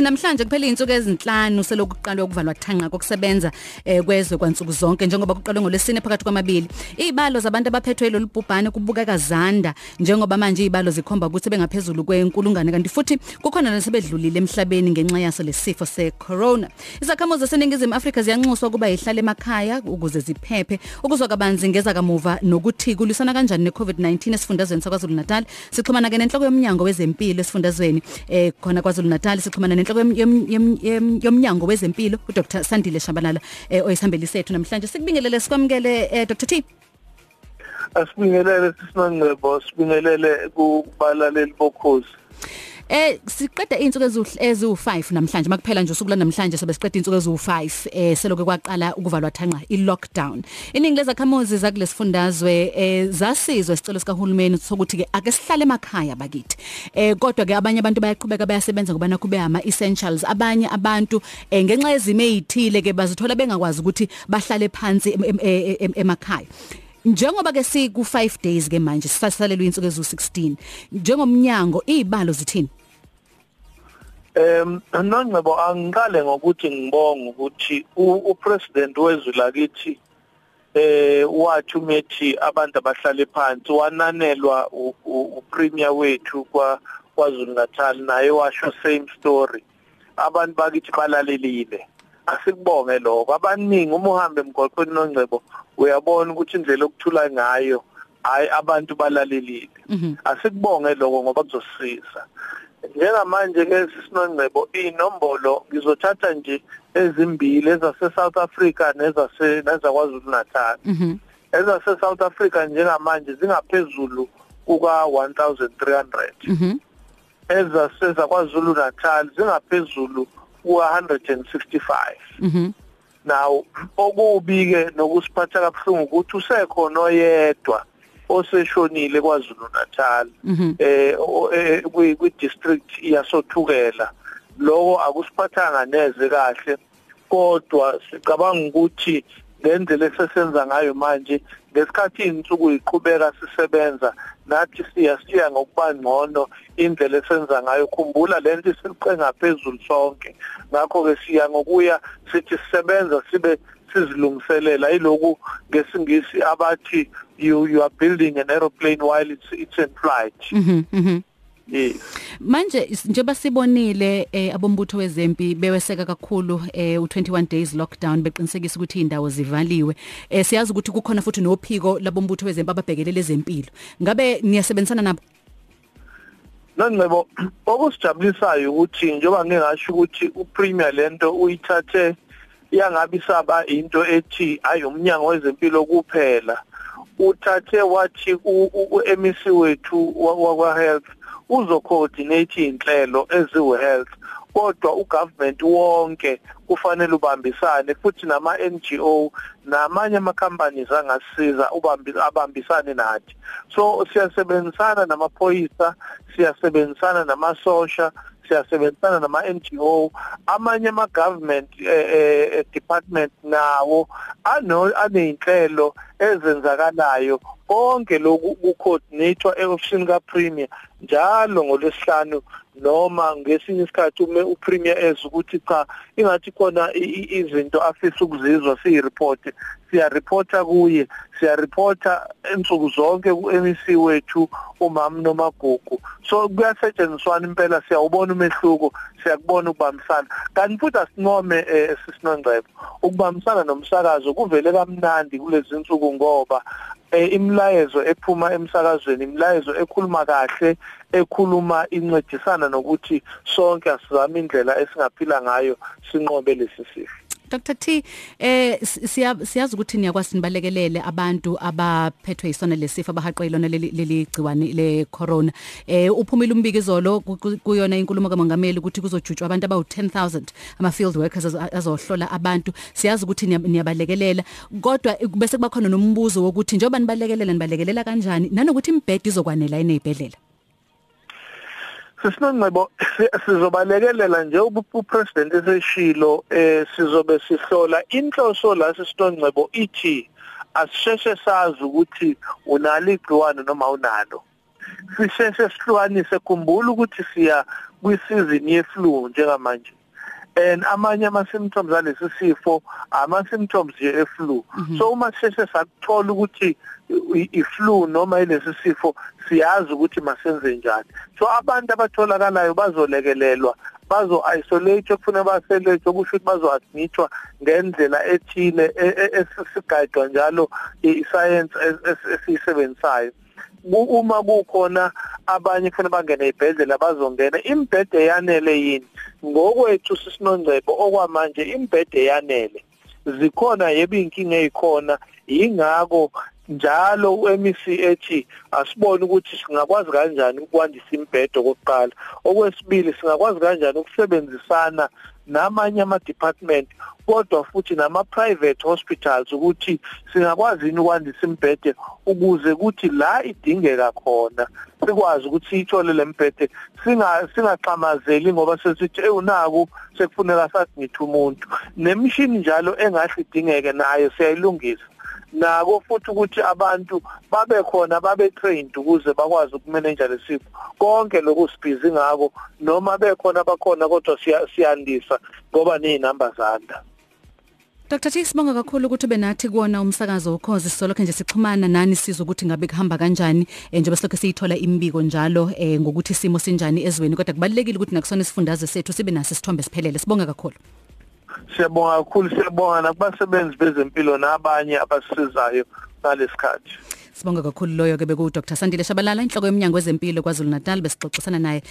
Namhlanje kuphela izinsuku ezinhlanu selokhu kuqalwe ukuvalwa thanqa kokusebenza eh, kwezwe kwansuku zonke njengoba kuqalwe ngolesine phakathi kwamabili. Izibalo zabantu abaphethwe lolu bhubhane kubukeka zanda njengoba manje izibalo zikhomba ukuthi bengaphezulu kwenkulungwane kanti futhi kukhona nasebedlulile emhlabeni ngenxa yaso lesifo secorona. Izakhamuzi zaseningizimu Afrika ziyanxuswa kuba ihlale emakhaya ukuze ziphephe ukuzwa kabanzi ngeza kamuva nokuthi kulisana kanjani neCovid-19 esifundazweni saKwaZulu Natal. Sixhumana ke nenhloko yomnyango wezempilo esifundazweni eh khona KwaZulu Natal sixhumana nenhloko yomnyango wezempilo uDr Sandile Shabalala eh, oyisihambeli sethu namhlanje. Sikubingelele sikwamukele eh, Dr. T. Asibingelele sisinongcebo. Sibingelele kubalaleli bokhozi. Eh siqeda izinsuku eziwu5 namhlanje makuphela nje usuku la namhlanje sobe siqeda izinsuku eziwu5 eh seloke kwaqala ukuvalwa thanqa ilockdown. Iningi lezakhamuzi zakulesifundazwe eh zasizwe isicelo sikahulumeni sokuthi ke ake sihlale emakhaya bakithi. Eh kodwa ke abanye abantu bayaqhubeka bayasebenza ngoba nakube ama essentials abanye abantu eh ngenxa yezimo ezithile ke bazithola bengakwazi ukuthi bahlale phansi emakhaya. Njengoba ke siku 5 days ke manje sisasalelwe insuku ezu16 njengomnyango izibalo zithini? Em nongcebo angiqale ngokuthi ngibonge ukuthi upresident wezwe lakithi eh wathi umethi abantu abahlale phansi wananelwa upremier wethu kwa kwaZulu Natal naye washo same story. Abantu bakithi balalelile. Asikubonge lokho. Abaningi uma uhambe emgwaqweni nongcebo uyabona ukuthi indlela okuthula ngayo hayi abantu balalelile. Asikubonge lokho ngoba kuzosisiza njengamanje ke sisinongcebo inombolo ngizothatha nje ezimbili ezase South Africa nezase nezakwaZulu Natal ezase South Africa njengamanje zingaphezulu kuka 1300 ezase zakwaZulu Natal zingaphezulu ku165 mhm. Now okubi ke nokusiphatha kabuhlungu ukuthi usekhona oyedwa oseshonile kwaZulu Natal eh kwi district yasothukela. Lokho akusiphathanga neze kahle kodwa sicabanga ukuthi ngendlela esesenza ngayo manje ngesikhathi insuku iqhubeka sisebenza nathi siyasiya ngokuba ngcono indlela esenza ngayo. Khumbula lento iseliqe ngaphezulu sonke. Ngakho ke siya ngokuya sithi sisebenza sibe sizilungiselela. Iloku ngesingisi abathi you you are building an aeroplane while it's it's in flight. Mhm mhm. Yes Manje njengoba sibonile eh, abombutho wezempi beweseka kakhulu eh, u21 days lockdown beqinisekisa ukuthi indawo zivaliwe. Eh, siyazi ukuthi kukhona futhi nophiko labombutho wezempi ababhekelele ezempilo. Ngabe niyasebenzisana nabo? Nongcebo okusijabulisayo ukuthi njengoba ngingasho ukuthi upremier lento uyithathe yangabi saba into ethi ayi umnyango wezempilo kuphela. Uthathe wathi uMC wethu wakwa health uzocoordinate inhlelo eziwe health kodwa ugovernment wonke kufanele ubambisane futhi nama NGO namanye ama companies angasiza abambisane nathi. So siyasebenzisana namaphoyisa siyasebenzisana namasosha siyasebenzisana nama NGO amanye ama government eh, eh, department nawo ano aneinhlelo ezenzakalayo. Konke lokhu kucoordinator eofisini kapremier. Njalo ngolwesihlanu noma ngesinye isikhathi ume upremier ez ukuthi cha ingathi khona izinto afisa ukuzizwa siyireport siyareporta kuye siyareporta ensuku zonke ku-MEC wethu umama nomagugu. So kuyasetshenziswana impela siyawubona umehluko siyakubona ukubambisana. Kanti futhi asinqome eh, sisinongcebo ukubambisana nomsakazo kuvele kamnandi kulezi insuku ngoba imlayezo ephuma emsakazweni imlayezo ekhuluma kahle ekhuluma incedisana nokuthi sonke asizame indlela esingaphila ngayo sinqobe lesi sifo. Dr. T eh siyazi ukuthi niyakwazi nibalekelele abantu abaphethwe isona lesifo abahaqwe ilona leli gciwane le corona. Eh uphumile umbiko izolo kuyona inkulumo kamongameli ukuthi kuzojutshwa abantu abawu 10000 ama field workers azohlola abantu. Siyazi ukuthi niyabalekelela. Kodwa bese kuba khona nombuzo wokuthi njengoba nibalekelela nibalekelela kanjani nanokuthi imbhedi izokwanela enezibhedlela Sisinongcebo sizobalekelela nje upresident eseshilo eh sizobe sihlola inhloso la sisinongcebo ithi asisheshe sazi ukuthi unalo igciwane noma unalo. Sisheshe sihlukanise khumbula ukuthi siya kwisizini ye-flu njengamanje. And amanye ama symptoms alesi sifo ama symptoms ye e-flu so uma sisheshe sakuthola ukuthi i- i-flu noma ilesi sifo siyazi ukuthi masenze njani so abantu abatholakalayo bazolekelelwa bazo isolate okufuna baselate okusho ukuthi bazo admitwa ngendlela ethile e- e- esisigayidwa njalo i-science esiyisebenzisayo Ku- uma kukhona abanye kufanele bangene ibhedlela bazongena imbhede yanele yini? Ngokwethu sisinongcebo okwamanje imbhede yanele. Zikhona yebo inkinga ezikhona ingako njalo uMEC ethi asibone ukuthi singakwazi kanjani ukwandisa imbhedo kokuqala okwesibili singakwazi kanjani ukusebenzisana namanye ama department kodwa futhi nama private hospitals ukuthi singakwazi yini ukwandisa imbhede ukuze kuthi la idingeka khona sikwazi ukuthi siyithole lembhede singa singaxamazeli ngoba sesithi ewunaku sekufuneka sathi ngithi umuntu. Nemishini njalo engahle idingeke nayo siyayilungisa. Nako futhi ukuthi abantu babe khona babe trained ukuze bakwazi ukumanage lesifo konke lokhu sibhizi ngako noma bekhona bakhona kodwa siya- siyandisa ngoba nezinamba zanda Dr. T sibonga kakhulu ukuthi benathi kuona umsakazo ukhozi sisolokho nje sixhumana nani sizwe ukuthi ngabe kuhamba kanjani eh, njengoba silokho siyithola imbiko njalo eh, ngokuthi isimo sinjani ezweni. Kodwa kubalekile ukuthi nakusona isifundazwe sethu sibe naso isithombe siphelele sibonga kakhulu. Siyabonga kakhulu siyabonga nakubasebenzi bezempilo nabanye abasisizayo ngalesikhathi Sibonga kakhulu loyo ke beku Dr Sandile Shabalala inhloko yomnyango wezempilo kwaZulu Natal besixoxisana naye.